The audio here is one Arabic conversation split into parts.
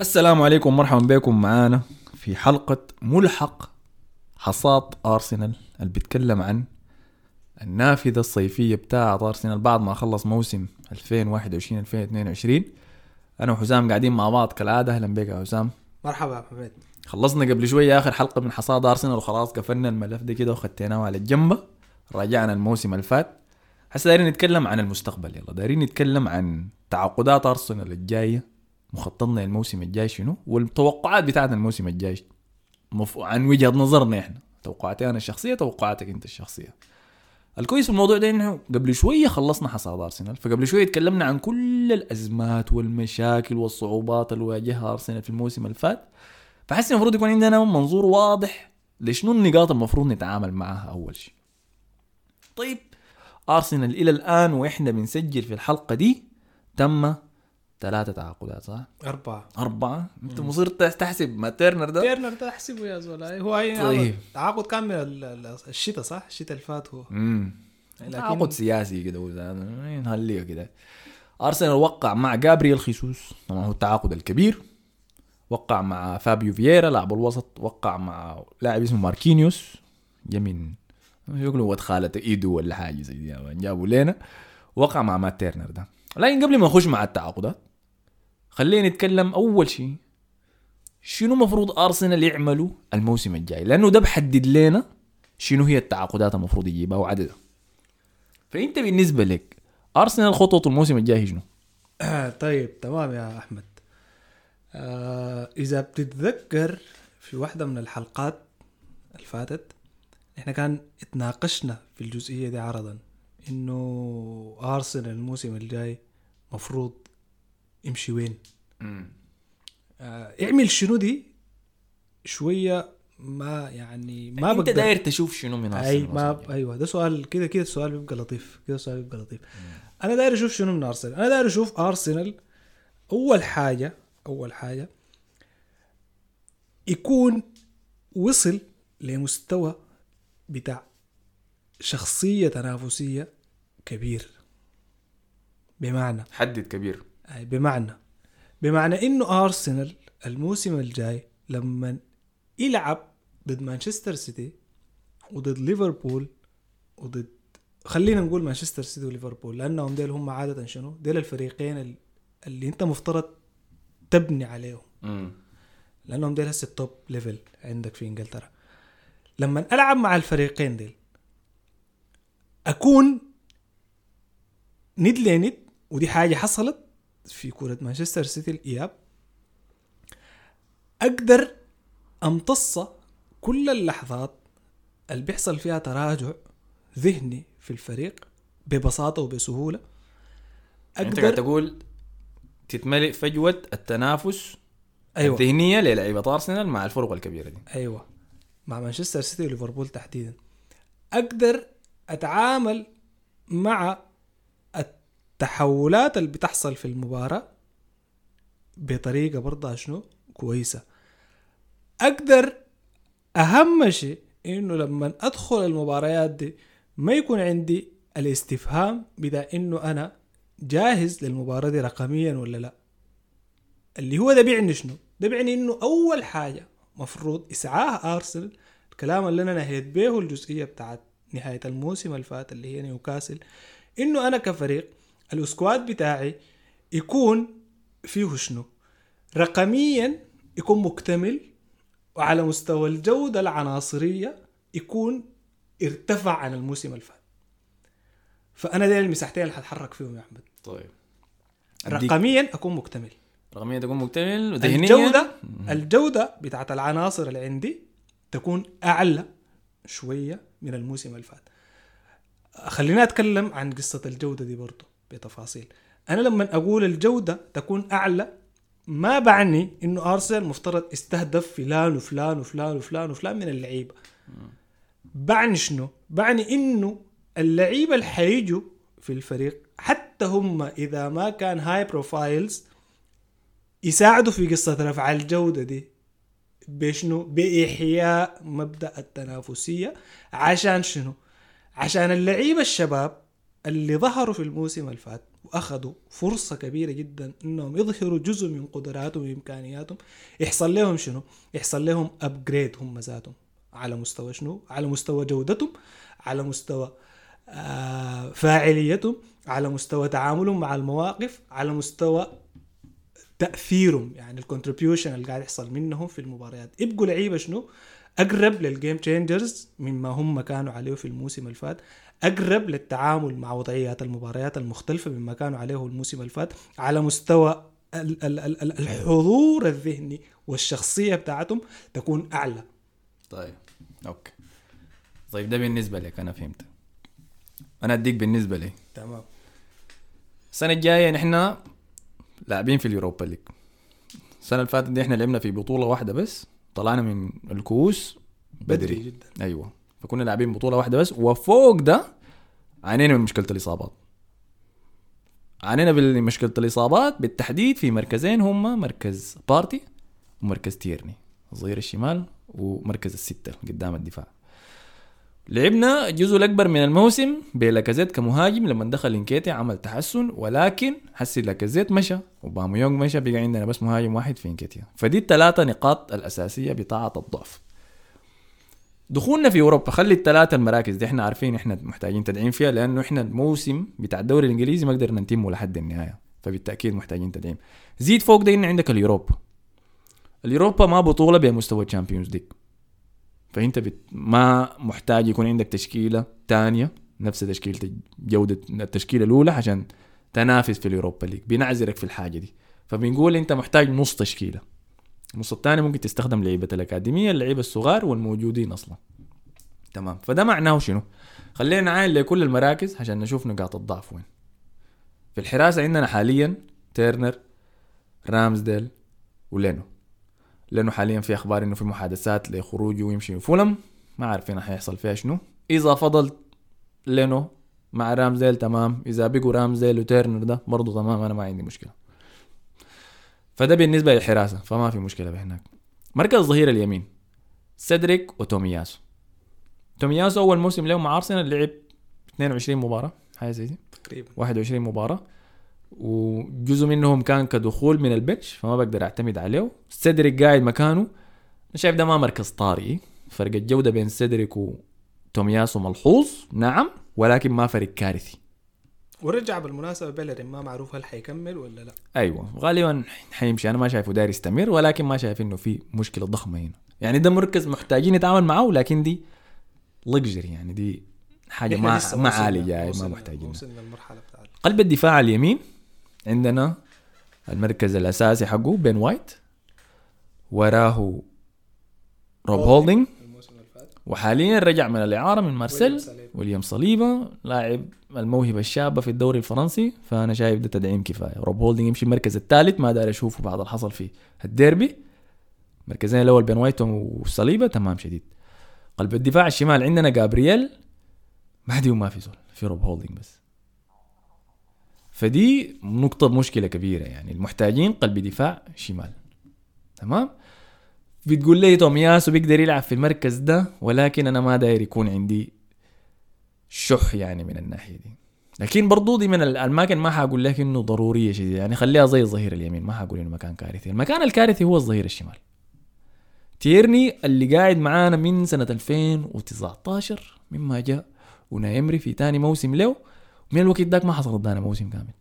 السلام عليكم ومرحبا بكم. معانا في حلقة ملحق حصاد أرسنال اللي بيتكلم عن النافذة الصيفية بتاعة أرسنال بعد ما خلص موسم 2021 2022 أنا وحسام قاعدين مع بعض كالعادة. أهلا بك يا حسام مرحبا يا حميد. خلصنا قبل شوية آخر حلقة من حصاد أرسنال وخلاص قفلنا الملف ده كده وخديناه على الجنبة. راجعنا الموسم اللي فات. هسه دايرين نتكلم عن المستقبل. يلا دايرين نتكلم عن تعاقدات أرسنال الجاية. مخططنا للموسم الجاي شنو؟ والتوقعات بتاعتنا الموسم الجاي مف... عن وجهة نظرنا إحنا. توقعاتي أنا الشخصية توقعاتك أنت الشخصية. الكويس في الموضوع ده إنه قبل شوية خلصنا حصاد أرسنال. فقبل شوية تكلمنا عن كل الأزمات والمشاكل والصعوبات اللي واجهها أرسنال في الموسم اللي فات. فحس المفروض يكون عندنا منظور واضح لشنو النقاط المفروض نتعامل معها أول شيء. طيب أرسنال إلى الآن وإحنا بنسجل في الحلقة دي تم ثلاثة تعاقدات صح؟ أربعة. أربعة؟ أنت مصير تحسب مات تيرنر ده؟ تيرنر ده أحسبه يا زول. هو أي طيب. تعاقد كان من ال- ال- الشتاء صح؟ الشتاء اللي فات هو. امم لكن- تعاقد سياسي كده وزي- نهليه كده. أرسنال وقع مع جابرييل خيسوس. طبعا هو التعاقد الكبير. وقع مع فابيو فييرا لاعب الوسط. وقع مع لاعب اسمه ماركينيوس. من شكله ود خالة إيدو ولا حاجة زي دي يعني جابوا لنا وقع مع مات تيرنر ده. لكن قبل ما نخش مع التعاقدات خلينا نتكلم أول شيء شنو مفروض أرسنال يعملوا الموسم الجاي؟ لأنه ده بحدد لنا شنو هي التعاقدات المفروض يجيبها وعددها. فأنت بالنسبة لك أرسنال خطوته الموسم الجاي شنو؟ طيب تمام يا أحمد. آه إذا بتتذكر في واحدة من الحلقات اللي فاتت إحنا كان اتناقشنا في الجزئية دي عرضا إنه أرسنال الموسم الجاي مفروض يمشي وين؟ آه اعمل شنو دي شوية ما يعني ما انت بقدر. داير تشوف شنو من ارسنال الموسم ما؟ أيوه ده سؤال كده كده السؤال بيبقى لطيف كده السؤال بيبقى لطيف. أنا داير أشوف شنو من ارسنال أنا داير أشوف أرسنال أول حاجة أول حاجة يكون وصل لمستوى بتاع شخصية تنافسية كبير. بمعنى حدد كبير. أي بمعنى. بمعنى إنه أرسنال الموسم الجاي لما يلعب ضد مانشستر سيتي وضد ليفربول وضد خلينا نقول مانشستر سيتي وليفربول لأنهم ديل هم عادة شنو؟ ديل الفريقين ال- اللي أنت مفترض تبني عليهم. لأنهم ديل هسه ال top level عندك في إنجلترا. لما ألعب مع الفريقين ديل أكون ند لند ودي حاجة حصلت في كرة مانشستر سيتي الإياب أقدر أمتص كل اللحظات اللي بيحصل فيها تراجع ذهني في الفريق ببساطة وبسهولة. قاعد أقدر تقول تتملئ فجوة التنافس أيوة. الذهنية للعيبه ارسنال مع الفرق الكبيرة دي. أيوة. مع مانشستر سيتي وليفربول تحديدا. أقدر أتعامل مع التحولات اللي بتحصل في المباراة بطريقة برضه شنو؟ كويسة. أقدر أهم شيء إنه لما أدخل المباريات دي ما يكون عندي الاستفهام بتاع إنه أنا جاهز للمباراة دي رقميا ولا لا. اللي هو ده بيعني شنو؟ ده بيعني إنه أول حاجة مفروض إسعاه أرسنال الكلام اللي أنا نهيت به الجزئية بتاعت نهاية الموسم اللي فات اللي هي نيوكاسل إنه أنا كفريق الاسكواد بتاعي يكون فيه شنو؟ رقميا يكون مكتمل وعلى مستوى الجودة العناصرية يكون ارتفع عن الموسم اللي فات فأنا دي المساحتين اللي هتحرك فيهم يا أحمد. طيب. رقميا أكون مكتمل. رقميا تكون مكتمل وذهنيا الجودة الجودة بتاعت العناصر اللي عندي تكون أعلى شوية من الموسم اللي فات خلينا أتكلم عن قصة الجودة دي برضو. بتفاصيل. أنا لما أقول الجودة تكون أعلى ما بعني إنه أرسنال مفترض استهدف فلان وفلان وفلان وفلان وفلان من اللعيبة. بعني شنو؟ بعني إنه اللعيبة اللي حيجوا في الفريق حتى هم إذا ما كان هاي بروفايلز يساعدوا في قصة رفع الجودة دي. بشنو؟ بإحياء مبدأ التنافسية. عشان شنو؟ عشان اللعيبة الشباب اللي ظهروا في الموسم اللي فات وأخذوا فرصة كبيرة جدا إنهم يظهروا جزء من قدراتهم وإمكانياتهم يحصل لهم شنو؟ يحصل لهم upgrade هم ذاتهم على مستوى شنو؟ على مستوى جودتهم على مستوى آه فاعليتهم على مستوى تعاملهم مع المواقف على مستوى تأثيرهم يعني ال contribution اللي قاعد يحصل منهم في المباريات يبقوا لعيبة شنو؟ أقرب لل game changers مما هم كانوا عليه في الموسم اللي فات أقرب للتعامل مع وضعيات المباريات المختلفة مما كانوا عليه الموسم اللي فات على مستوى ال- ال- ال- ال- الحضور الذهني والشخصية بتاعتهم تكون أعلى. طيب okay. طيب ده بالنسبة لك أنا فهمت. أنا أديك بالنسبة لي. تمام. السنة الجاية نحن لاعبين في ال Europa League. السنة اللي فاتت دي إحنا لعبنا في بطولة واحدة بس. طلعنا من الكؤوس بدري, جدا. أيوه. فكنا لاعبين بطولة واحدة بس وفوق ده عانينا من مشكلة الإصابات. عانينا بمشكله الإصابات بالتحديد في مركزين هم مركز بارتي ومركز تيرني الظهير الشمال ومركز الستة قدام الدفاع. لعبنا الجزء الأكبر من الموسم بلاكازيت كمهاجم لما دخل إنكيتي عمل تحسن ولكن حسي لاكازيت مشى وأوباميانج مشى بقى عندنا بس مهاجم واحد في نكيتيا فدي الثلاثة نقاط الأساسية بتاعت الضعف. دخولنا في أوروبا خلي الثلاثة المراكز دي إحنا عارفين إحنا محتاجين تدعيم فيها لأنه إحنا الموسم بتاع الدوري الإنجليزي ما قدرنا نتمه لحد النهاية فبالتأكيد محتاجين تدعيم. زيد فوق ده ان عندك اليوروبا. اليوروبا ما بطولة بمستوى ال Champions League. فأنت بت... ما محتاج يكون عندك تشكيلة تانية نفس تشكيلة جودة التشكيلة الأولى عشان تنافس في ال Europa League بنعذرك في الحاجة دي. فبنقول أنت محتاج نص تشكيلة. النص الثاني ممكن تستخدم لعيبة الأكاديمية اللعيبة الصغار والموجودين أصلا. تمام. فده معناه شنو؟ خلينا نعاين لكل المراكز عشان نشوف نقاط الضعف وين. في الحراسة عندنا حاليا تيرنر رامزديل ولينو. لأنه حاليا في أخبار إنه في محادثات لخروجه ويمشي من فولهام. ما عارفين حيحصل فيها شنو. إذا فضل لينو مع رامزديل تمام. إذا بقوا رامزيل وتيرنر ده برضه تمام أنا ما عندي مشكلة. فده بالنسبة للحراسة فما في مشكلة بهناك. مركز الظهير اليمين سيدريك وتومياسو. تومياسو أول موسم له مع أرسنال لعب 22 مباراة حاجة زي دي. تقريبا. 21 مباراة. وجزء منهم كان كدخول من ال bench فما بقدر أعتمد عليه. سيدريك قاعد مكانه. أنا شايف ده ما مركز طارئ فرق الجودة بين سيدريك وتومياسو ملحوظ نعم ولكن ما فرق كارثي. ورجع بالمناسبة بيلرين ما معروف هل حيكمل ولا لا. أيوه غالبا حيمشي. أنا ما شايفه داير يستمر ولكن ما شايف إنه في مشكلة ضخمة هنا. يعني ده مركز محتاجين نتعامل معاه لكن دي luxury يعني دي حاجة ما ما عالية ما وصلنا المرحله بتاعت قلب الدفاع اليمين. عندنا المركز الأساسي حقه بين وايت وراه روب هولدنج وحاليا رجع من الإعارة من مارسيل. ويليام صليبا لاعب الموهبة الشابة في الدوري الفرنسي. فأنا شايف ده تدعيم كفاية. روب هولدنج يمشي المركز الثالث ما داري أشوفه بعد اللي حصل في الديربي. مركزين الأول بين وايت وصليبا تمام شديد. قلب الدفاع الشمال عندنا جابرييل ما دي وما في زول في روب هولدنج بس. فدي نقطة مشكلة كبيرة يعني. المحتاجين قلب دفاع شمال. تمام؟ بتقول لي تومياسو بيقدر يلعب في المركز ده ولكن أنا ما داير يكون عندي شح يعني من الناحية دي. لكن برضو دي من الأماكن ما حقول لك إنه ضرورية شديدة. يعني خليها زي الظهير اليمين ما حقول إنه مكان كارثي. المكان الكارثي هو الظهير الشمال. تيرني اللي قاعد معانا من سنة 2019 مما جاء ونايمري في تاني موسم له. من الوقت داك ما حصل ضدنا موسم كامل.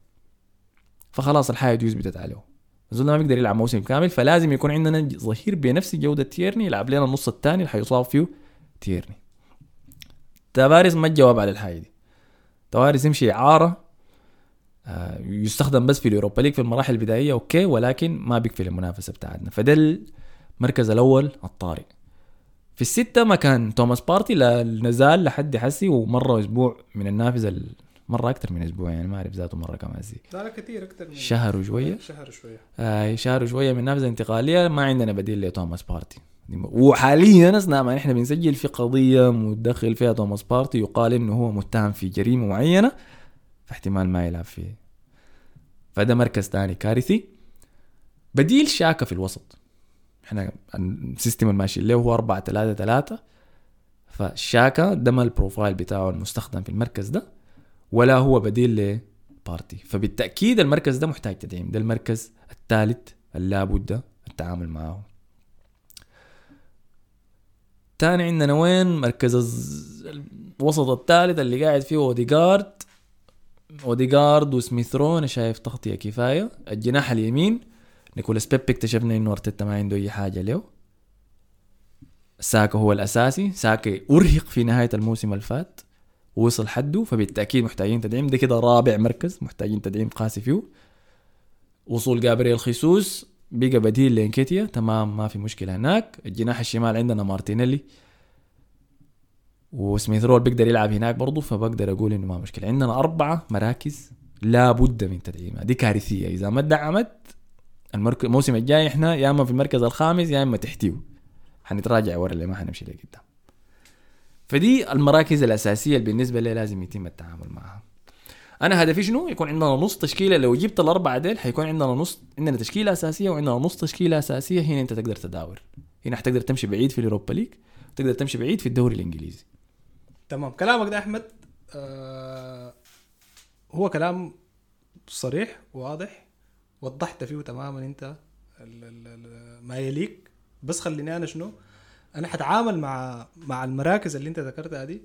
فخلاص الحاجة دي اتثبتت عليه الزول ما بيقدر يلعب موسم كامل فلازم يكون عندنا ظهير بنفس جودة تيرني يلعب لنا النص الثاني اللي حيصاب فيه تيرني. تافاريز ما الجواب على الحاجة دي. تافاريز يمشي إعارة آه، يستخدم بس في ال Europa League في المراحل البدائية okay ولكن ما بيكفي المنافسة بتاعتنا. فده المركز الأول الطارئ. في الستة مكان توماس بارتي لا نزال لحد حسي ومرة أسبوع من النافذة مرة أكتر من أسبوع يعني ما أعرف ذاته مرة كمان زي. لا لا كثير أكثر من شهر وشوية؟ شهر شوية آه شهر شوية من نافذه انتقالية ما عندنا بديل لتوماس بارتي. وحاليا اثناء ما نحن بنسجل في قضية متدخل فيها توماس بارتي يقال إنه هو متهم في جريمة معينة فاحتمال ما يلعب فيه. فده مركز ثاني كارثي. بديل شاكا في الوسط. إحنا ال system الماشي له هو 4 3 3 فشاكا ده ما ال profile بتاعه المستخدم في المركز ده. ولا هو بديل بارتي فبالتأكيد المركز ده محتاج تدعيم. ده المركز الثالث اللابد التعامل معه. تاني عندنا وين؟ مركز الوسط الثالث اللي قاعد فيه اوديجارد اوديجارد وسميث رو أنا شايف تغطية كفاية. الجناح اليمين نيكولاس بيبي اكتشفنا إنه أرتيتا ما عنده أي حاجة له. ساكا هو الأساسي. ساكا أرهق في نهاية الموسم الفات وصل حده فبالتأكيد محتاجين تدعيم. ده كده رابع مركز محتاجين تدعيم قاسي فيه وصول جابرييل خيسوس بقى بديل لإنكيتيا. تمام ما في مشكلة هناك. الجناح الشمال عندنا مارتينيلي. وسميث رو بيقدر يلعب هناك برضه فبقدر أقول إنه ما مشكلة. عندنا أربعة مراكز لا بد من تدعيمها. دي كارثية. إذا ما دعمت المركز الموسم الجاي إحنا يا إما في المركز الخامس يا إما تحتيه. حنتراجع ورا اللي ما حنمشي لقدام فدي المراكز الأساسية اللي بالنسبة لي لازم يتم التعامل معها. أنا هدفي شنو؟ يكون عندنا نص تشكيلة. لو جبت الاربعه ديل حيكون عندنا نص عندنا تشكيلة أساسية وعندنا نص تشكيلة أساسية. هنا أنت تقدر تداور. هنا حتقدر تمشي بعيد في اليوروبا ليج تقدر تمشي بعيد في الدوري الإنجليزي. تمام. كلامك ده أحمد آه هو كلام صريح واضح وضحت فيه تماما أنت ما يليك بس خليني أنا شنو؟ أنا حتعامل مع مع المراكز اللي أنت ذكرتها دي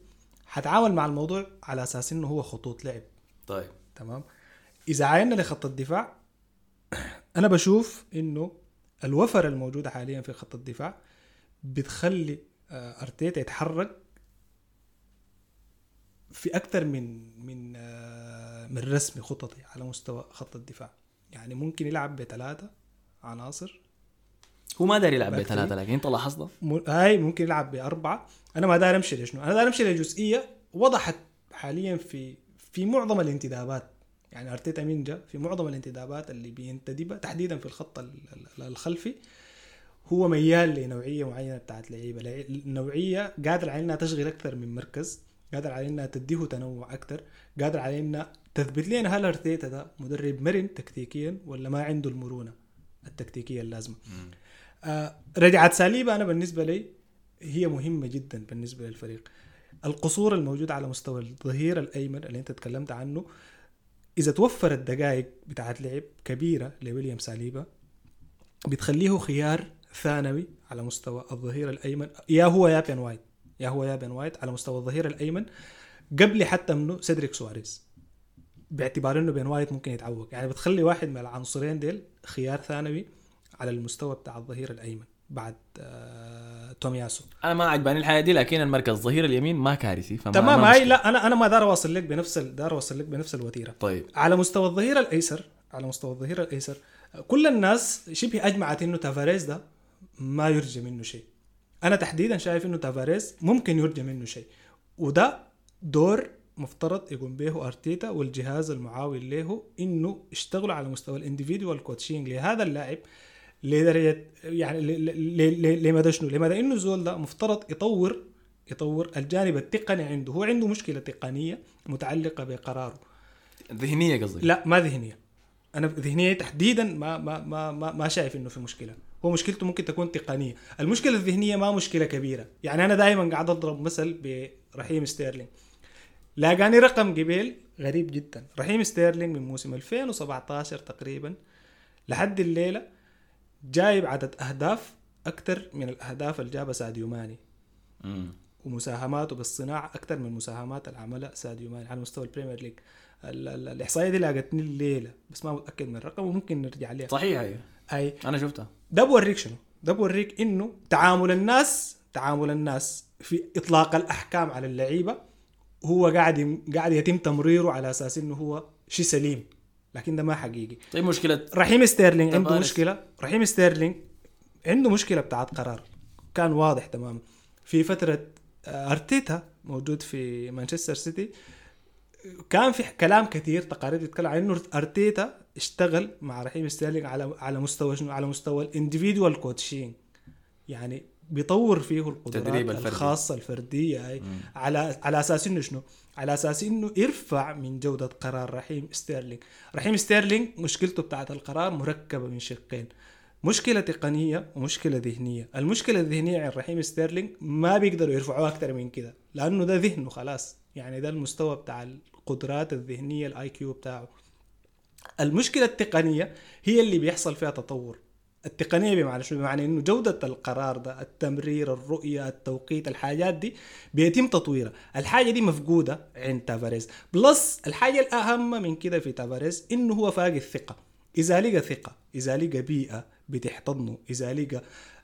حتعامل مع الموضوع على أساس إنه هو خطوط لعب. طيب. تمام؟ إذا عاينا لخط الدفاع أنا بشوف إنه الوفر الموجوده حاليا في خط الدفاع بتخلي آه، أرتيتا يتحرك في أكثر من من آه، من رسم خططي على مستوى خط الدفاع. يعني ممكن يلعب بثلاثة عناصر. هو ما داري يلعب بثلاثه لكن انت لاحظت م- هاي ممكن يلعب بأربعة. أنا ما داير أمشي لشنو أنا داير أمشي لجزئية وضحت حاليا في في معظم الانتدابات. يعني أرتيتا مين جا في معظم الانتدابات اللي بينتدبها تحديدا في الخط ال- ال- الخلفي هو ميال لنوعية معينة بتاعت لعيبة. لعي- نوعية قادر على إنها تشغل أكثر من مركز قادر على إنها تديه تنوع أكثر قادر على إنها تثبت لنا هل أرتيتا ده مدرب مرن تكتيكيا ولا ما عنده المرونة التكتيكية اللازمة. آه، رجعت ساليبا أنا بالنسبة لي هي مهمة جدا بالنسبة للفريق. القصور الموجود على مستوى الظهير الأيمن اللي أنت تكلمت عنه إذا توفرت دقائق بتاعت لعب كبيرة لويليام ساليبا بتخليه خيار ثانوي على مستوى الظهير الأيمن. يا هو يا بين وايت يا هو يا بين وايت على مستوى الظهير الأيمن. قبل حتى منه سيدريك سواريز باعتبار إنه بين وايت ممكن يتعوق. يعني بتخلي واحد من العنصرين ديل خيار ثانوي. على المستوى بتاع الظهير الأيمن بعد آه تومياسو أنا ما عجباني الحاجة دي لكن المركز الظهير اليمين ما كارثي فما تمام ما هاي. لا أنا أنا ما دار اوصل لك بنفس ال- دار اوصل لك بنفس الوتيرة. طيب. على مستوى الظهير الأيسر على مستوى الظهير الأيسر كل الناس شبه أجمعت إنه تافاريز ده ما يرجى منه شيء. أنا تحديدا شايف إنه تافاريز ممكن يرجى منه شيء وده دور مفترض يقوم به أرتيتا والجهاز المعاون له إنه يشتغلوا على مستوى ال individual coaching لهذا اللاعب لدرجة يعني ل- ل- ل- ل- لمدى شنو؟ لمدى إنه الزول ده مفترض يطور يطور الجانب التقني عنده، هو عنده مشكلة تقنية متعلقة بقراره. ذهنية قصدي لا ما ذهنية. أنا ذهنية تحديدا ما ما ما ما, ما شايف إنه في مشكلة. هو مشكلته ممكن تكون تقنية. المشكلة الذهنية ما مشكلة كبيرة. يعني أنا دائما قاعد أضرب مثل برحيم ستيرلينج. لاقاني رقم قبيل غريب جدا. رحيم ستيرلينج من موسم 2017 تقريبا لحد الليلة جايب عدد أهداف أكثر من الأهداف اللي جابها ساديو ماني. مم. ومساهماته بالصناعة أكثر من مساهمات اللي عملها ساديو ماني على مستوى ال Premier League. ال- ال- الإحصائية دي لاقتني الليلة بس ما متأكد من الرقم وممكن نرجع عليها صحيح أيوه أي. أنا شفتها. ده بوريك شنو؟ ده بوريك إنه تعامل الناس تعامل الناس في إطلاق الأحكام على اللعيبة هو قاعد قاعد يتم تمريره على أساس إنه هو شيء سليم. لكن ده ما حقيقي. طيب مشكلة رحيم ستيرلينج عنده. مشكلة. رحيم ستيرلينج عنده مشكلة بتاعت قرار. كان واضح تماما في فترة آه، أرتيتا موجود في مانشستر سيتي. كان في كلام كثير تقارير بتتكلم عن إنه أرتيتا اشتغل مع رحيم ستيرلينج على على مستوى شنو؟ على مستوى ال individual coaching يعني بيطور فيه القدرات. الخاصة الفردية هاي. على على أساس إنه شنو؟ على أساس إنه يرفع من جودة قرار رحيم ستيرلينج، رحيم ستيرلينج مشكلته بتاعت القرار مركبة من شقين. مشكلة تقنية ومشكلة ذهنية، المشكلة الذهنية عند رحيم ستيرلينج ما بيقدروا يرفعوها أكثر من كده لأنه ده ذهنه خلاص. يعني ده المستوى بتاع القدرات الذهنية ال IQ بتاعه. المشكلة التقنية هي اللي بيحصل فيها تطور. التقنية بمعنى شنو؟ بمعنى إنه جودة القرار ده التمرير الرؤية التوقيت الحاجات دي بيتم تطويرها. الحاجة دي مفقودة عند تافاريز plus الحاجة الأهم من كده في تافاريز إنه هو فاقد الثقة. إذا لقى ثقة إذا لقى بيئة بتحتضنه إذا لقى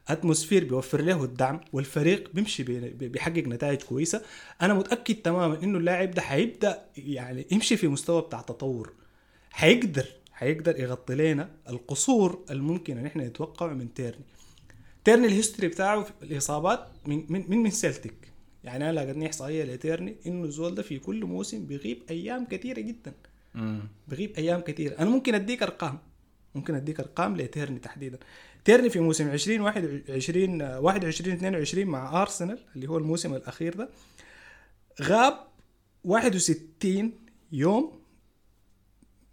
atmosphere بيوفر له الدعم والفريق بيمشي بي- بي- بيحقق نتائج كويسة أنا متأكد تماما إنه اللاعب ده حيبدأ يعني يمشي في مستوى بتاع تطور. حيقدر حيقدر يغطي لنا القصور الممكن إن إحنا نتوقعه من تيرني. تيرني ال history بتاعه في الإصابات من من من, من سيلتيك يعني أنا لقيتني احصائيه لتيرني إنه الزول ده في كل موسم بيغيب أيام كثيره جدا. مم. بغيب أيام كثيره أنا ممكن أديك أرقام. ممكن أديك أرقام لتيرني تحديدا. تيرني في موسم 20 21 21 22 مع أرسنال اللي هو الموسم الأخير ده غاب 61 يوم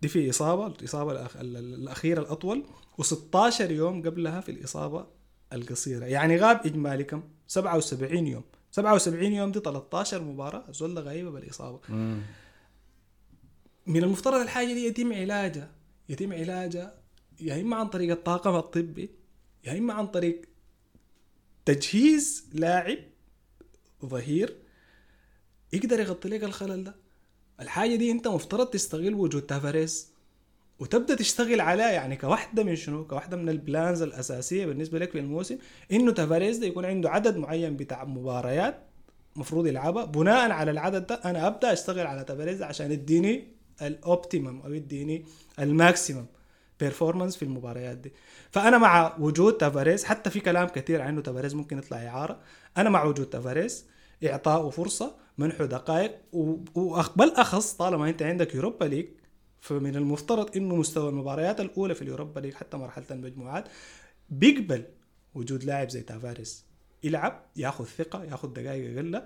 دي في إصابة الإصابة الأخ... الأخيرة الأطول و16 يوم قبلها في الإصابة القصيرة. يعني غاب اجمالي كم 77 يوم. 77 يوم دي 13 مباراة ده غايبه بالإصابة. مم. من المفترض الحاجة دي يتم علاجها. يتم علاجها يا إما عن طريق الطاقم الطبي يا إما عن طريق تجهيز لاعب ظهير يقدر يغطي لك الخلل ده. الحاجة دي انت مفترض تستغل وجود تافاريز وتبدأ تشتغل عليها يعني كواحدة من شنو؟ كواحدة من ال plans الأساسية بالنسبة لك في الموسم إنه تافاريز ده يكون عنده عدد معين بتاع مباريات مفروض يلعبها. بناء على العدد ده أنا أبدأ أشتغل على تافاريز عشان يديني ال optimum أو يديني ال maximum performance في المباريات دي. فأنا مع وجود تافاريز حتى في كلام كثير عنه تافاريز ممكن يطلع إعارة. أنا مع وجود تافاريز اعطائه فرصة منحه دقائق و- وأخ- بالاخص طالما أنت عندك Europa League فمن المفترض إنه مستوى المباريات الأولى في ال Europa League حتى مرحلة المجموعات بيقبل وجود لاعب زي تافاريز يلعب ياخذ ثقة ياخذ دقائق أقل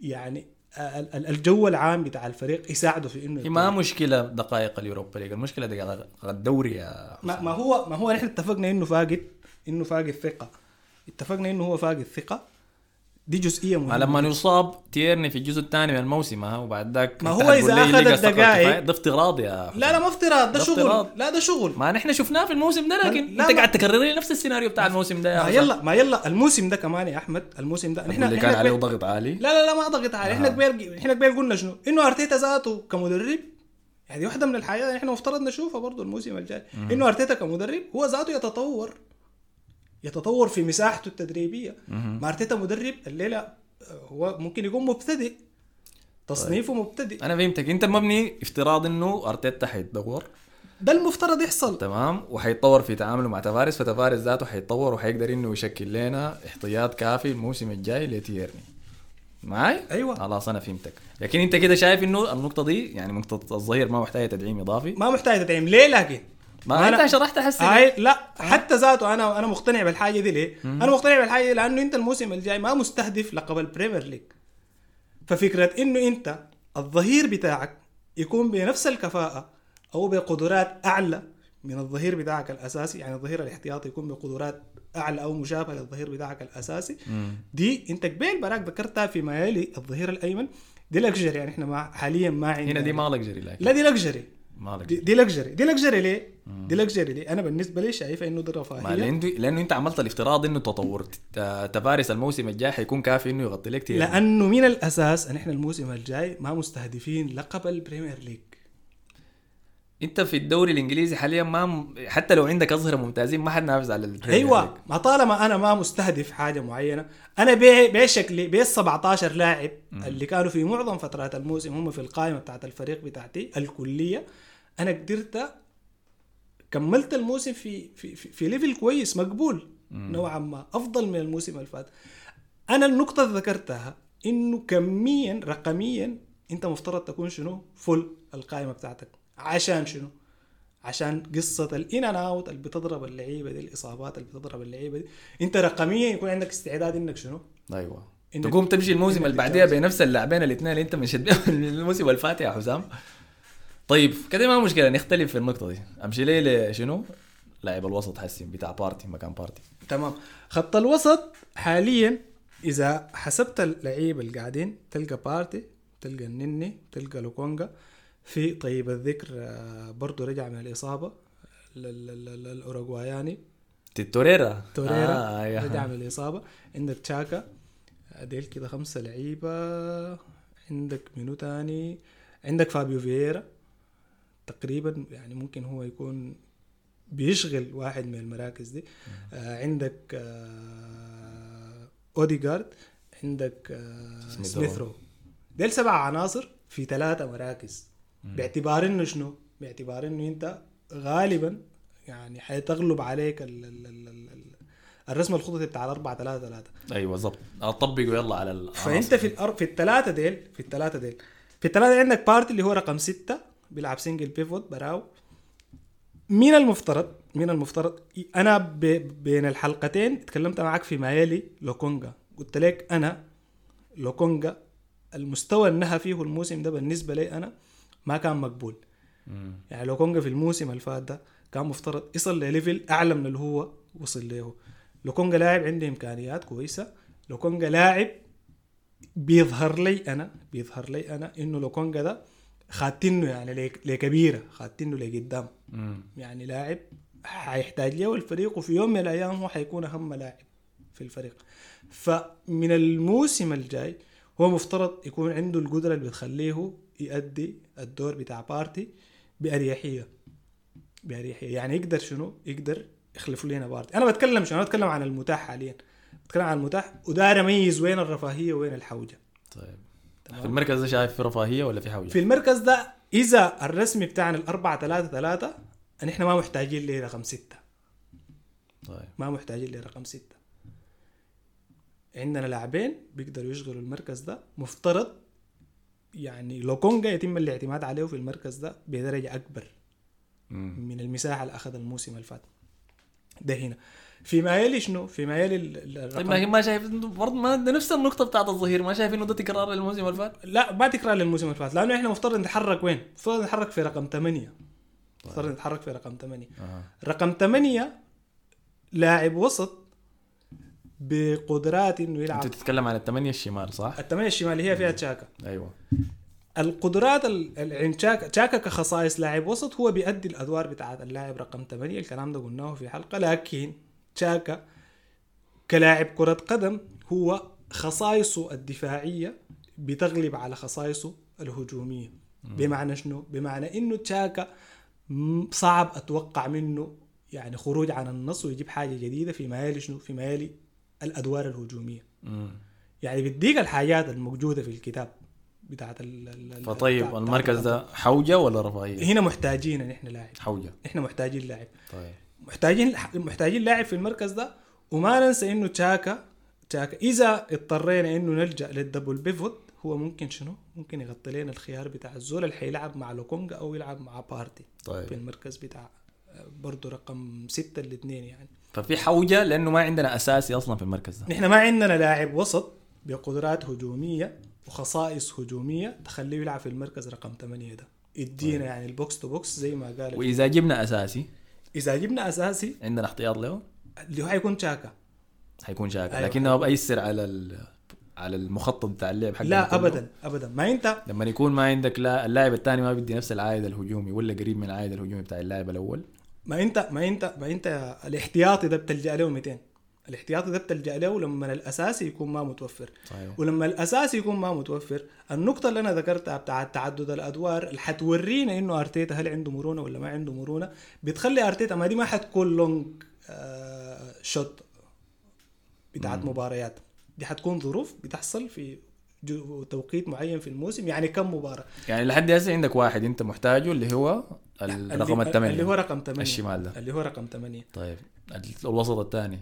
يعني ال- ال- الجو العام بتاع الفريق يساعده في إنه ما مشكلة دقائق ال Europa League المشكلة دقائق الدوري يا ما, ما هو ما هو نحن اتفقنا إنه فاقد إنه فاقد ثقة. اتفقنا إنه هو فاقد ثقة. دي جزئية مهمة. لما يصاب تيرني في الجزء الثاني من الموسم ها وبعد ذاك ما هو لقى استقرار الدقائق-. ده افتراض يا لا لا ما افتراض ده ده شغل. افتراض. لا ده شغل. ما نحن شفناه في الموسم ده لكن لا، أنت قاعد تكرر لي نفس السيناريو بتاع الموسم ده يا ما. يلا ما يلا. الموسم ده كمان يا أحمد الموسم ده. اللي كان عليه ضغط عالي. لا لا لا ما ضغط عليه إحنا آه. قبل إحنا قبل قلنا شنو؟ إنه أرتيتا ذاته كمدرب يعني واحدة من الحاجات اللي إحنا مفترض نشوفها برضه الموسم الجاي. إنه أرتيتا كمدرب هو ذاته يتطور. يتطور في مساحته التدريبية. ما ارتيتا مدرب الليلة آه، هو ممكن يكون مبتدئ. تصنيفه مبتدئ. أنا فهمتك. أنت مبني افتراض إنه أرتيتا حيتطور ده المفترض يحصل. تمام. وحيتطور في تعامله مع تفاريز فتفاريز ذاته حيتطور وحيقدر إنه يشكل لنا احتياط كافي الموسم الجاي لتيرني. معاي؟ أيوة. خلاص أنا فهمتك. لكن أنت كده شايف إنه النقطة دي يعني نقطة الظهير ما محتاجة تدعيم إضافي؟ ما محتاج تدعيم. ليه لكن؟ ما أنا- أنت شرحت هاي لا حتى ذاته أنا أنا مقتنع بالحاجة دي ليه؟ أنا مقتنع بالحاجة دي لأنه أنت الموسم الجاي ما مستهدف لقب ال Premier League ففكرة إنه أنت الظهير بتاعك يكون بنفس الكفاءة أو بقدرات أعلى من الظهير بتاعك الأساسي يعني الظهير الاحتياطي يكون بقدرات أعلى أو مشابهة للظهير بتاعك الأساسي. دي أنت قبل براك ذكرتها فيما يلي الظهير الأيمن. دي luxury يعني إحنا ما حاليا ما عندنا هنا دي ما luxury لكن. لا دي luxury دي, دي luxury دي luxury ليه؟ دي luxury ليه؟ أنا بالنسبة لي شايفه إنه دي ما رفاهيه لأنه لأنه أنت عملت الافتراض إنه تطور تفاريز الموسم الجاي حيكون كافي إنه يغطي لك تيرني لأنه من الأساس إن إحنا الموسم الجاي ما مستهدفين لقب ال Premier League أنت في الدوري الإنجليزي حاليا ما. حتى لو عندك أظهرة ممتازين ما حتنافس على ال Premier. أيوه ما طالما أنا ما مستهدف حاجة معينة أنا بي- بشكلي بال 17 لاعب اللي كانوا في معظم فترات الموسم هم في القائمة بتاعت الفريق بتاعتي الكلية أنا قدرت كملت الموسم في في في, في level كويس مقبول نوعا ما أفضل من الموسم اللي فات. أنا النقطة اللي ذكرتها إنه كميا رقميا أنت مفترض تكون شنو؟ full القائمة بتاعتك. عشان شنو؟ عشان قصة ال in and out اللي بتضرب اللعيبة دي الإصابات اللي بتضرب اللعيبة دي. أنت رقميا يكون عندك استعداد إنك شنو؟ أيوه. إنك- تقوم تمشي الموسم اللي بعديها. بنفس اللاعبين الاثنين اللي أنت مشيت بيهم الموسم اللي فات يا حسام. طيب كده ما مشكلة نختلف في النقطة دي. أمشي لي لشنو لاعب الوسط حسين بتاع بارتي مكان بارتي. تمام. خط الوسط حاليا إذا حسبت اللعيبة اللي قاعدين تلقى بارتي تلقى النني تلقى لوكونجا. في طيب الذكر آه، برضو رجع من الإصابة للاوروغواياني توريرا. توريرا آه يا. رجع من الإصابة. عندك تشاكا. ديل كده خمسة لعيبة. عندك منو تاني؟ عندك فابيو فييرا. تقريبا يعني ممكن هو يكون بيشغل واحد من المراكز دي. آه عندك آه اوديجارد عندك آه سميث سميث رو. رو ديل سبع عناصر في ثلاثة مراكز. باعتبار إنه شنو؟ باعتبار إنه أنت غالبا يعني حتغلب عليك ال ال ال ال ال الرسم الخططي بتاع الأربعة ثلاثة ثلاثة أيوه بالضبط. اطبقوا يلا على فأنت في الأر... في الثلاثة ديل في الثلاثة ديل. في الثلاثة عندك بارتي اللي هو رقم ستة. بيلعب single pivot براو. من المفترض؟ من المفترض؟ أنا ب... بين الحلقتين تكلمت معك في ما يلي لوكونجا. قلت لك أنا لوكونجا المستوى اللي نهى فيه الموسم ده بالنسبة لي أنا ما كان مقبول. مم. يعني لوكونجا في الموسم اللي فات ده كان مفترض يصل لل level أعلى من اللي هو وصل له. لوكونجا لاعب عنده إمكانيات كويسة. لوكونجا لاعب بيظهر لي أنا بيظهر لي أنا إنه لوكونجا ده خاتنه يعني لك- لكبيرة خاتنه لقدام. يعني لاعب حيحتاج له الفريق وفي يوم من الأيام هو حيكون أهم لاعب في الفريق. فمن الموسم الجاي هو مفترض يكون عنده القدرة اللي بتخليه يؤدي الدور بتاع بارتي بأريحية. بأريحية. يعني يقدر شنو؟ يقدر يخلف لنا بارتي. أنا بتكلم شنو؟ أنا بتكلم عن المتاح حاليا. بتكلم عن المتاح وداير أميز وين الرفاهية وين الحوجة. طيب. في المركز ده شايف في رفاهية ولا في حوجه؟ في المركز ده إذا الرسمي بتاعنا الأربعة ثلاثة ثلاثة نحن ما محتاجين لرقم ستة. طيب. ما محتاجين لرقم ستة. عندنا لاعبين بيقدروا يشغلوا المركز ده مفترض يعني لوكونجا يتم الاعتماد عليه في المركز ده بدرجة أكبر مم. من المساحة اللي أخذها الموسم اللي فات. ده هنا. فيما يلي شنو؟ فيما يلي ال- ال- طيب الرقم ما شايف برضه ما نفس النقطة بتاعت الظهير ما شايف إنه ده تكرار للموسم اللي فات؟ لا ما تكرار للموسم اللي فات لأنه إحنا مفترض نتحرك وين؟ مفترض نتحرك في رقم ثمانية مفترض نتحرك في رقم ثمانية آه. رقم ثمانية لاعب وسط بقدرات إنه يلعب أنت تتكلم عن الثمانية الشمال صح؟ الثمانية الشمالية هي فيها تشاكا أيوه القدرات ال- ال- عند تشاكا تشاكا كخصائص لاعب وسط هو بيأدي الأدوار بتاعت اللاعب رقم 8 الكلام ده قلناه في حلقة لكن تشاكا كلاعب كرة قدم هو خصائصه الدفاعية بتغلب على خصائصه الهجومية بمعنى شنو؟ بمعنى إنه تشاكا صعب أتوقع منه يعني خروج عن النص ويجيب حاجة جديدة فيما يلي شنو؟ فيما يلي الأدوار الهجومية مم. يعني بيديك الحاجات الموجودة في الكتاب بتاعت ال فطيب بتاع- المركز ده حوجة ولا رفاهية؟ هنا محتاجين نحن لاعب حوجة إحنا محتاجين لاعب طيب محتاجين محتاجين لاعب في المركز ده وما ننسى إنه تشاكا تشاكا. إذا اضطرينا إنه نلجأ لل double pivot هو ممكن شنو؟ ممكن يغطي لنا الخيار بتاع الزول اللي حيلعب مع لوكونجا أو يلعب مع بارتي في طيب المركز بتاع برضه رقم ستة الاثنين يعني. ففي حوجة لأنه ما عندنا أساسي أصلا في المركز ده. نحن ما عندنا لاعب وسط بقدرات هجومية وخصائص هجومية تخليه يلعب في المركز رقم 8 ده. ادينا يعني ال box to box زي ما قال وإذا جبنا أساسي إذا جبنا أساسي عندنا احتياط له؟ اللي هو حيكون تشاكا حيكون شاكر أيوة. لكنه ما بيأثر على ال... على المخطط بتاع اللعب حقنا لا. ابدا ابدا. ما أنت لما يكون ما عندك لا اللاعب الثاني ما بيدي نفس العائد الهجومي ولا قريب من العائد الهجومي بتاع اللاعب الأول؟ ما أنت ما أنت ما أنت الاحتياطي ده بتلجأ له 200 الاحتياطي ده بتلجأ له لما الاساسي يكون ما متوفر. صحيح. ولما الاساسي يكون ما متوفر النقطة اللي أنا ذكرتها بتاع تعدد الأدوار اللي حتورينا إنه أرتيتا هل عنده مرونة ولا ما عنده مرونة بتخلي أرتيتا ما دي ما حتكون long آه shot بتاعت مباريات. دي حتكون ظروف بتحصل في توقيت معين في الموسم يعني كم مباراة. يعني لحد هسه عندك واحد أنت محتاجه اللي هو الرقم الثمانية. اللي هو رقم 8 الشمال ده. اللي هو رقم 8 طيب الوسط الثاني.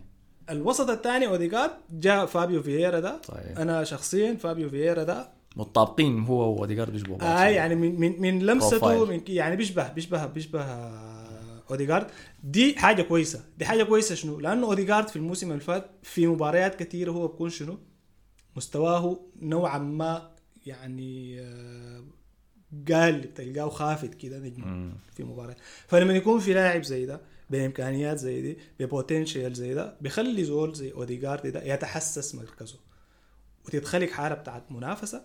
الوسط الثاني اوديجارد جاء فابيو فييرا ده. صحيح. أنا شخصيا فابيو فييرا ده. متطابقين هو واوديجارد بيشبهوا بعض. آه. يعني من من من لمسته. من يعني بيشبه بيشبه بيشبه آه، اوديجارد دي حاجة كويسة. دي حاجة كويسة شنو؟ لأنه اوديجارد في الموسم اللي فات في مباريات كثيرة هو بكون شنو؟ مستواه نوعا ما يعني آه، قال بتلقاه خافت كده نجم. في مباراة. فلما يكون في لاعب زي ده بإمكانيات زي دي ب potential زي ده بيخلي زول زي اوديجارد ده يتحسس مركزه. وتتخلق حالة بتاعت منافسة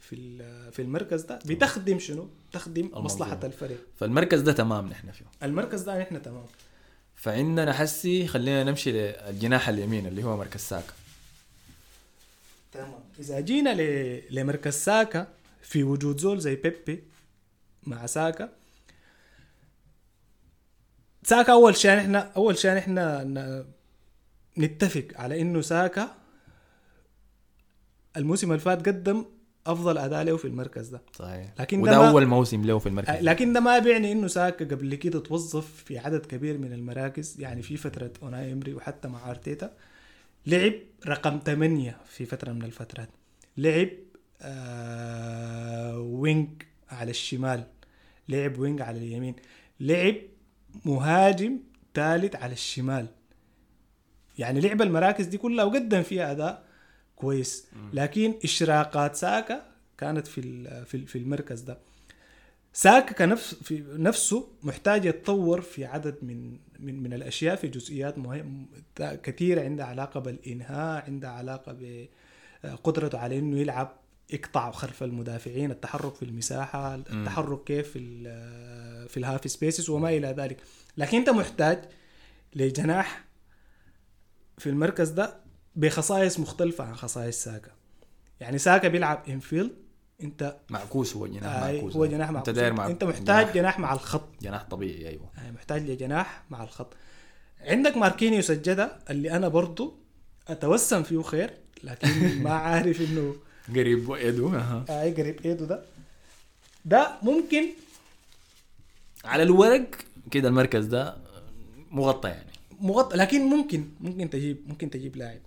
في في المركز ده بتخدم شنو؟ تخدم. مصلحة الفريق. فالمركز ده تمام نحن فيه. المركز ده نحن تمام. فعندنا حسي خلينا نمشي للجناح اليمين اللي هو مركز ساكا. تمام. إذا جينا ل... لمركز ساكا في وجود زول زي بيبي مع ساكا ساكا أول شيء إحنا أول شيء إحنا. نتفق على إنه ساكا الموسم اللي فات قدم أفضل أداء له في المركز ده. صحيح. لكن وده ده أول موسم له في المركز لكن ده ما بيعني إنه ساكا قبل كده توظف في عدد كبير من المراكز يعني في فترة أوناي إمري وحتى مع أرتيتا. لعب رقم 8 في فترة من الفترات. لعب آه wing على الشمال. لعب wing على اليمين. لعب مهاجم ثالث على الشمال. يعني لعب المراكز دي كلها وقدم فيها أداء كويس. لكن إشراقات ساكا كانت في في ال- في المركز ده. ساكا كنفس في نفسه محتاج يتطور في عدد من من من الأشياء في جزئيات مهم كثيرة عندها علاقة بالإنهاء عندها علاقة بقدرته على إنه يلعب يقطع خلف المدافعين التحرك في المساحة التحرك كيف في في ال half spaces وما إلى ذلك. لكن أنت محتاج لجناح في المركز ده بخصائص مختلفة عن خصائص ساكا. يعني ساكا بيلعب infield أنت معكوس هو جناح آه معكوس. هو جناح مع انت داير مع أنت محتاج جناح, جناح مع الخط. جناح طبيعي أيوه. يعني محتاج لجناح مع الخط. عندك ماركينيوس الجدة اللي أنا برضو أتوسم فيه خير لكن ما عارف إنه قريب وايده أها. أي قريب إيده ده. ده ممكن على الورق كده المركز ده مغطى يعني. مغطى لكن ممكن ممكن تجيب ممكن تجيب لاعب.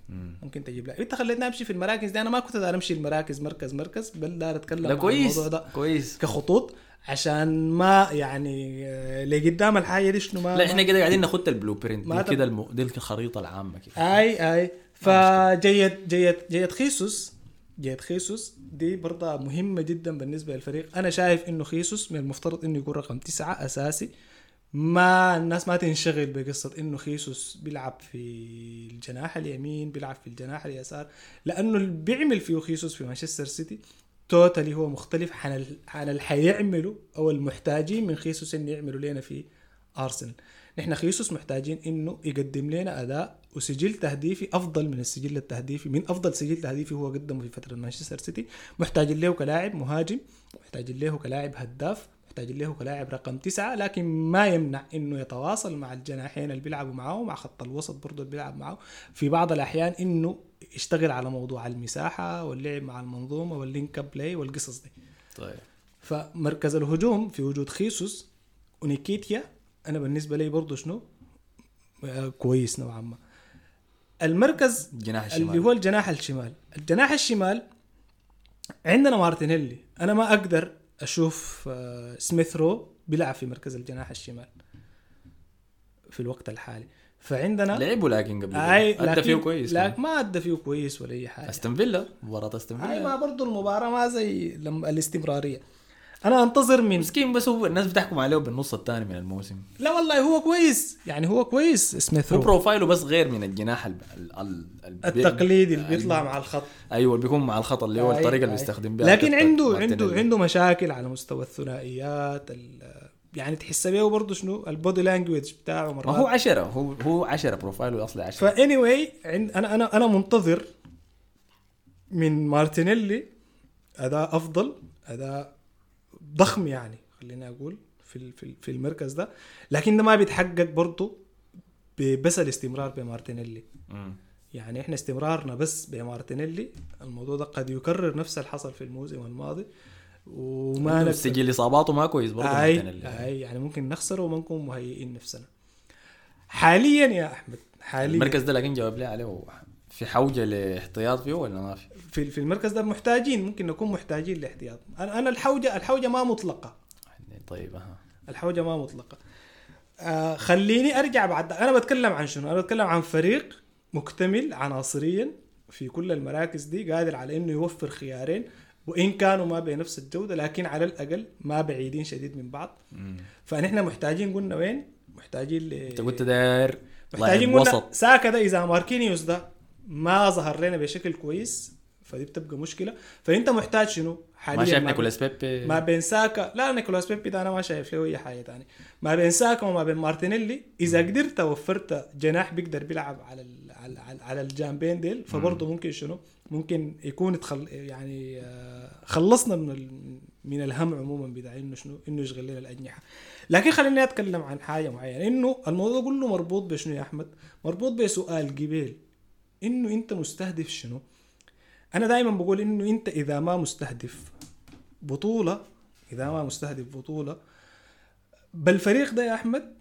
ممكن تجيب لاعب. انت خليتني أمشي في المراكز دي. أنا ما كنت داير أمشي المراكز مركز مركز. بل داير أتكلم لا عن كويس الموضوع ده كويس. كخطوط عشان ما يعني آه، لقدام الحاجة دي شنو ما لا إحنا كده قاعدين ناخد ال blueprint دي كده الم... دي الخريطة العامة كده. أي أي. فجيت جيت جيت خيسوس جيت خيسوس. دي برضه مهمة جدا بالنسبة للفريق. أنا شايف إنه خيسوس من المفترض إنه يكون رقم تسعة أساسي. ما الناس ما تنشغل بقصة إنه خيسوس بيلعب في الجناح اليمين بيلعب في الجناح اليسار. لأنه اللي بيعمل فيه خيسوس في مانشستر سيتي توتالي هو مختلف عن عن اللي حيعمله أو المحتاجين من خيسوس إنه يعملوا لنا في أرسنال. نحن خيسوس محتاجين إنه يقدم لنا أداء وسجل تهديفي أفضل من السجل التهديفي من أفضل سجل تهديفي هو قدمه في فترة مانشستر سيتي. محتاجين له كلاعب مهاجم محتاجين له كلاعب هداف محتاجين له كلاعب رقم تسعة لكن ما يمنع إنه يتواصل مع الجناحين اللي بيلعبوا معاه مع خط الوسط برضه اللي بيلعب معاه في بعض الأحيان إنه يشتغل على موضوع المساحة واللعب مع المنظومة وال link up play والقصص دي. طيب. فمركز الهجوم في وجود خيسوس ونكيتيا أنا بالنسبة لي برضه شنو؟ كويس نوعا ما. المركز الجناح الشمال. اللي هو الجناح الشمال. الجناح الشمال عندنا مارتينيلي. أنا ما أقدر أشوف آه، سميث رو بيلعب في مركز الجناح الشمال في الوقت الحالي. فعندنا لعبوا لكن قبل. أي. أدى فيه كويس لا ما أدى فيه كويس ولا أي حاجة. أستون فيلا؟ مباراة أستون هاي ما فيلا برضو المباراة ما زي لما أنا أنتظر من مسكين بس هو الناس بتحكم عليه بالنص الثاني من الموسم. لا والله هو كويس. يعني هو كويس. سميث هو رو بروفايله بس غير من الجناح ال... ال... ال... ال... التقليدي اللي بيطلع مع الخط. أيوه اللي بيكون مع الخط اللي هو أي- الطريقة اللي أي. بيستخدم بها لكن عنده. عنده عنده مشاكل على مستوى الثنائيات ال- يعني تحس بيه برضه شنو؟ ال body language بتاعه ما هو مرات عشرة هو هو عشرة بروفايله أصلي عشرة. ف anyway أنا أنا أنا منتظر من مارتينيلي أداء أفضل أداء ضخم يعني خليني أقول في في ال- في المركز ده. لكن ده ما بيتحقق برضه بس الاستمرار بمارتينيلي. يعني إحنا استمرارنا بس بمارتينيلي الموضوع ده قد يكرر نفس اللي حصل في الموسم الماضي. وما نقدر سجل إصاباته ما كويس برضه أي. أي يعني ممكن نخسر وما نكون مهيئين نفسنا. حاليا يا أحمد حاليا. المركز ده لكن جاوب لي عليه في حوجة لاحتياط فيه ولا ما في؟ في في المركز ده محتاجين ممكن نكون محتاجين لاحتياط. أنا أنا الحوجه الحوجة ما مطلقة. طيب أها. الحوجة ما مطلقة. آه خليني أرجع بعد. أنا بتكلم عن شنو؟ أنا بتكلم عن فريق مكتمل عناصريا في كل المراكز دي قادر على إنه يوفر خيارين وإن كانوا ما بنفس الجودة لكن على الأقل ما بعيدين شديد من بعض. مم. فنحن محتاجين قلنا وين؟ محتاجين ل أنت قلت داير محتاجين قلنا وسط. ساكا ده إذا ماركينيوس ده ما ظهر لنا بشكل كويس فدي بتبقى مشكلة. فأنت محتاج شنو؟ ما شايف نيكولاس بيبي؟ ما بين ساكا لا نيكولاس بيبي ده أنا ما شايف له أي حاجة تاني ما بين ساكا وما بين مارتينيلي إذا قدرت وفرت جناح بيقدر بيلعب على ال- على, على, على الجانبين ديل فبرضه ممكن شنو؟ ممكن يكون تخل يعني آه، خلصنا من ال... من الهم عموما بتاع إنه شنو؟ إنه يشغل لنا الأجنحة. لكن خليني أتكلم عن حاجة معينة. إنه الموضوع كله مربوط بشنو يا أحمد؟ مربوط بسؤال قبيل. إنه أنت مستهدف شنو؟ أنا دائما بقول إنه أنت إذا ما مستهدف بطولة إذا ما مستهدف بطولة بالفريق ده يا أحمد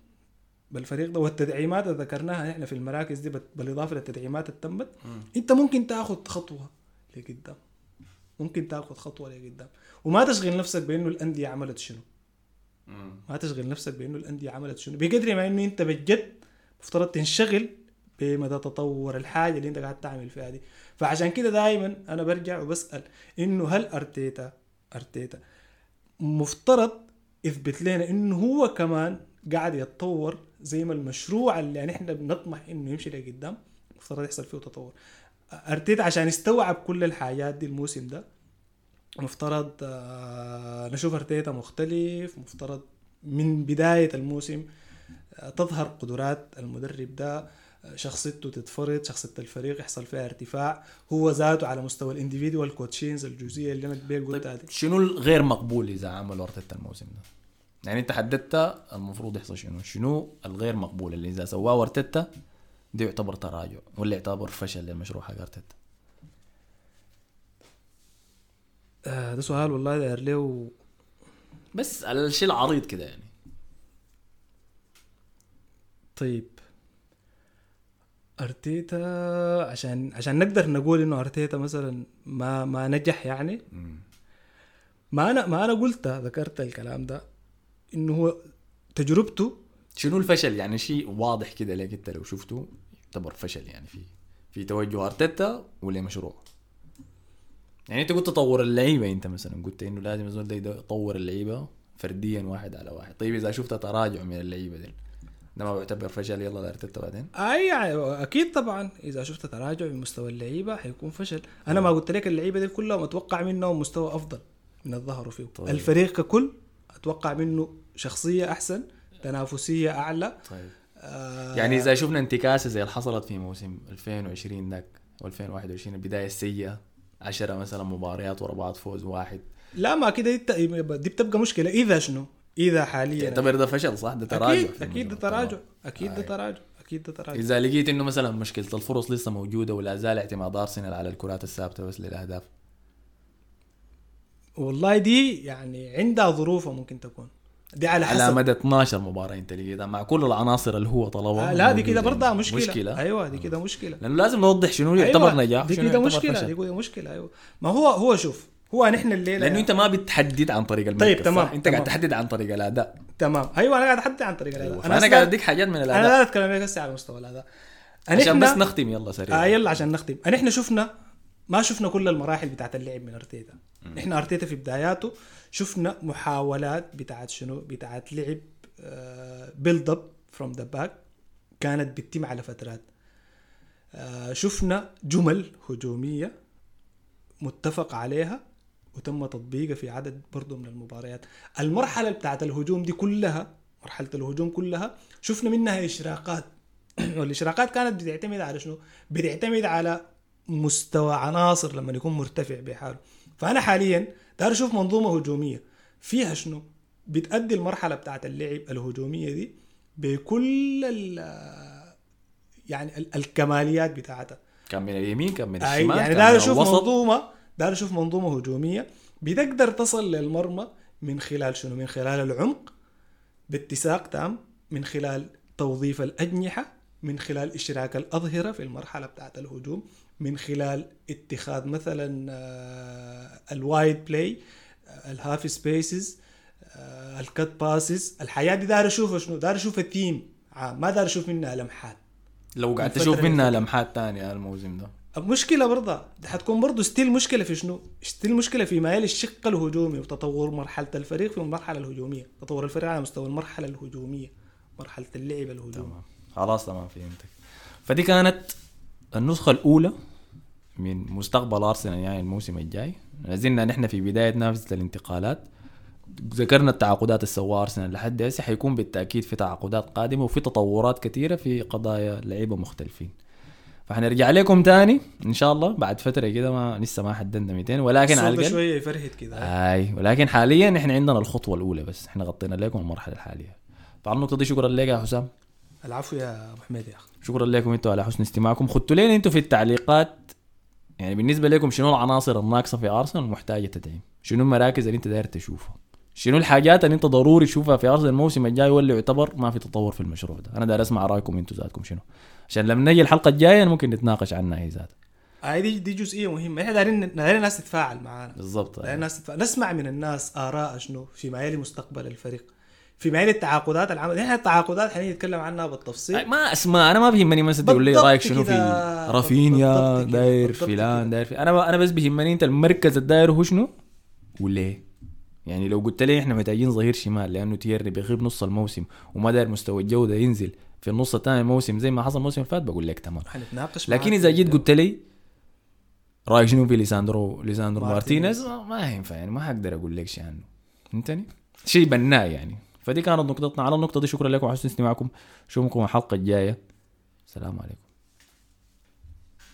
بالفريق ده والتدعيمات اللي ذكرناها إحنا في المراكز دي بالإضافة للتدعيمات اللي تمت أنت ممكن تاخذ خطوة لقدام. ممكن تاخذ خطوة لقدام. وما تشغل نفسك بأنه الأندية عملت شنو. ما تشغل نفسك بأنه الأندية عملت شنو. بقدر ما أنه أنت بجد مفترض تنشغل بمدى تطور الحاجة اللي أنت قاعد تعمل فيها دي فعشان كده دائما أنا برجع وبسأل إنه هل أرتيتا أرتيتا مفترض يثبت لنا إنه هو كمان قاعد يتطور زي ما المشروع اللي يعني إحنا بنطمح إنه يمشي لقدام مفترض يحصل فيه تطور. أرتيتا عشان يستوعب كل الحاجات دي الموسم ده مفترض آه، نشوف أرتيتا مختلف مفترض من بداية الموسم آه، تظهر قدرات المدرب ده. شخصيته تتفرض شخصية الفريق يحصل فيها ارتفاع هو ذاته على مستوى ال individual coaching الجزئية اللي أنا قبل قلتها دي شنو الغير مقبول إذا عملوا ارتيتا الموسم ده؟ يعني أنت حددت المفروض يحصل شنو؟ شنو الغير مقبول اللي إذا سواه ارتيتا ده يعتبر تراجع ولا يعتبر فشل للمشروع حق أرتيتا؟ آه ده سؤال والله داير له بس الشيء العريض كده يعني طيب أرتيتا عشان عشان نقدر نقول إنه أرتيتا مثلا ما ما نجح يعني. ما أنا ما أنا قلت ذكرت الكلام ده إنه هو تجربته. شنو الفشل؟ يعني شيء واضح كده ليك أنت لو شفته يعتبر فشل يعني في في توجه أرتيتا ولا مشروع. يعني أنت قلت تطور اللعيبة أنت مثلا قلت إنه لازم الزول ده يطور اللعيبة فرديا واحد على واحد. طيب إذا شفت تراجع من اللعيبة دي ده ما بيعتبر فشل يلا لارتيتا بعدين. أي يعني أكيد طبعا. إذا شفت تراجع من مستوى اللعيبة حيكون فشل. أنا ما قلت لك اللعيبة دي كلهم أتوقع منهم مستوى أفضل من الظهر فيه طيب. الفريق ككل أتوقع منه شخصية أحسن تنافسية أعلى. طيب. آه يعني إذا شفنا انتكاسة زي اللي حصلت في موسم 2020 ذاك و2021 البدايه السيئه 10 مثلا مباريات ورا بعض فوز واحد. لا ما كده دي بتبقى مشكلة. إذا شنو؟ إذا حاليا تعتبر ده فشل صح ده تراجع أكيد في أكيد ده. تراجع. أكيد ده آه. تراجع أكيد ده تراجع إذا لقيت إنه مثلا مشكلة الفرص لسه موجودة ولا زال اعتماد أرسنال على الكرات الثابتة بس للأهداف والله دي يعني عندها ظروفها ممكن تكون دي على على حسب مدى 12 مباراة أنت لقيتها مع كل العناصر اللي هو طلبها آه لا دي كده يعني. مشكلة. مشكلة أيوه دي كده مشكلة لأنه لازم نوضح شنو يعتبر أيوة نجاح دي كده يعتبر مشكلة. دي كده مشكلة أيوه ما هو هو شوف هو نحن الليلة لأنه أنت ما بتحدد عن طريق المركز طيب، تمام، صح؟ أنت قاعد تمام. تحدد عن طريق الأداء. تمام. أيوه أنا قاعد أحدد عن طريق الأداء. فأنا أصلاً- قاعد أديك حاجات من أنا الاداء لا اتكلم عليك هسه على مستوى الأداء. عشان بس نختم يلا سريع. آه يلا عشان نختم. نحن شفنا ما شفنا كل المراحل بتاعت اللعب من أرتيتا. نحن أرتيتا في بداياته شفنا محاولات بتاعت شنو؟ بتاعت لعب build up from the back كانت بتتم على فترات. آه، شفنا جمل هجومية متفق عليها. وتم تطبيقها في عدد برضه من المباريات. المرحلة بتاعت الهجوم دي كلها مرحلة الهجوم كلها شفنا منها إشراقات. والإشراقات كانت بتعتمد على شنو؟ بتعتمد على مستوى عناصر لما يكون مرتفع بحاله. فأنا حاليا داير أشوف منظومة هجومية فيها شنو؟ بتأدي المرحلة بتاعت اللعب الهجومية دي بكل ال- يعني ال- الكماليات بتاعتها. كان من اليمين كان من الشمال يعني كان داير من أشوف الوسط. منظومة داير أشوف منظومة هجومية بتقدر تصل للمرمى من خلال شنو؟ من خلال العمق باتساق تام من خلال توظيف الأجنحة من خلال إشراك الأظهرة في المرحلة بتاعت الهجوم من خلال اتخاذ مثلا ال wide play ال half spaces ال cut passes الحاجات دي داير أشوفها شنو؟ داير أشوفها ثيم عام ما داير أشوف منها لمحات. لو قاعد تشوف اللي منها. لمحات تانية الموسم ده. مشكلة برضه. حتكون برضه still مشكلة في شنو؟ still مشكلة في ميال الشق الهجومي وتطور مرحلة الفريق في المرحلة الهجومية، تطور الفريق على مستوى المرحلة الهجومية، مرحلة اللعب الهجومي. تمام. خلاص تمام فهمتك. فدي كانت النسخة الأولى من مستقبل أرسنال يعني الموسم الجاي. لازلنا نحن في بداية نافذة الانتقالات. ذكرنا التعاقدات اللي سواها أرسنال لحد هسه. حيكون بالتأكيد في تعاقدات قادمة وفي تطورات كثيرة في قضايا لعيبة مختلفين. فحنرجع لكم تاني إن شاء الله بعد فترة كده ما لسه ما حددنا 200 ولكن على الاقل شوية يفرهد كده. أي ولكن حاليا إحنا عندنا الخطوة الأولى بس إحنا غطينا لكم المرحلة الحالية. طبعا النقطة دي شكرا لك يا حسام. العفو يا أبو حميد يا أخي. شكرا لكم أنتم على حسن استماعكم. خدتوا لنا أنتم في التعليقات يعني بالنسبة لكم شنو العناصر الناقصة في أرسنال؟ المحتاجه تدعيم. شنو المراكز اللي أنت داير تشوفها شنو الحاجات اللي أنت ضروري تشوفها في أرسنال الموسم الجاي واللي يعتبر ما في تطور في المشروع ده؟ أنا داير أسمع رأيكم أنتم ذاتكم شنو. عشان لما نجي الحلقة الجاية ممكن نتناقش عنها هي ذاتها. هاي دي دي جزئية مهمة. إحنا دايرين دايرين الناس تتفاعل معانا. بالضبط. دايرين الناس تتفاعل. نسمع من الناس آراء شنو في مجال مستقبل الفريق. في مجال التعاقدات العمل. إحنا التعاقدات حنيجي نتكلم عنها بالتفصيل. ما اسماء أنا ما بيهمني مثلا تقول لي رأيك شنو في. رافينيا. داير فلان. داير في أنا أنا بس بيهمني أنت المركز الداير هو شنو؟ وليه؟ يعني لو قلت لي إحنا محتاجين ظهير شمال؟ لأنه تيرني بيغيب نص الموسم وما داير مستوى الجودة ينزل في النص الثاني الموسم زي ما حصل الموسم اللي فات بقول لك تمام. حنتناقش لكن إذا جيت. قلت لي رأيك شنو في ليساندرو ليساندرو مارتينيز. ما ما ينفع يعني ما حقدر أقول لك شيء عنه. فهمتني؟ شيء بناء يعني. فدي كانت نقطتنا. على النقطة دي شكرا لكم على حسن استماعكم. اشوفكم الحلقة الجاية. السلام عليكم.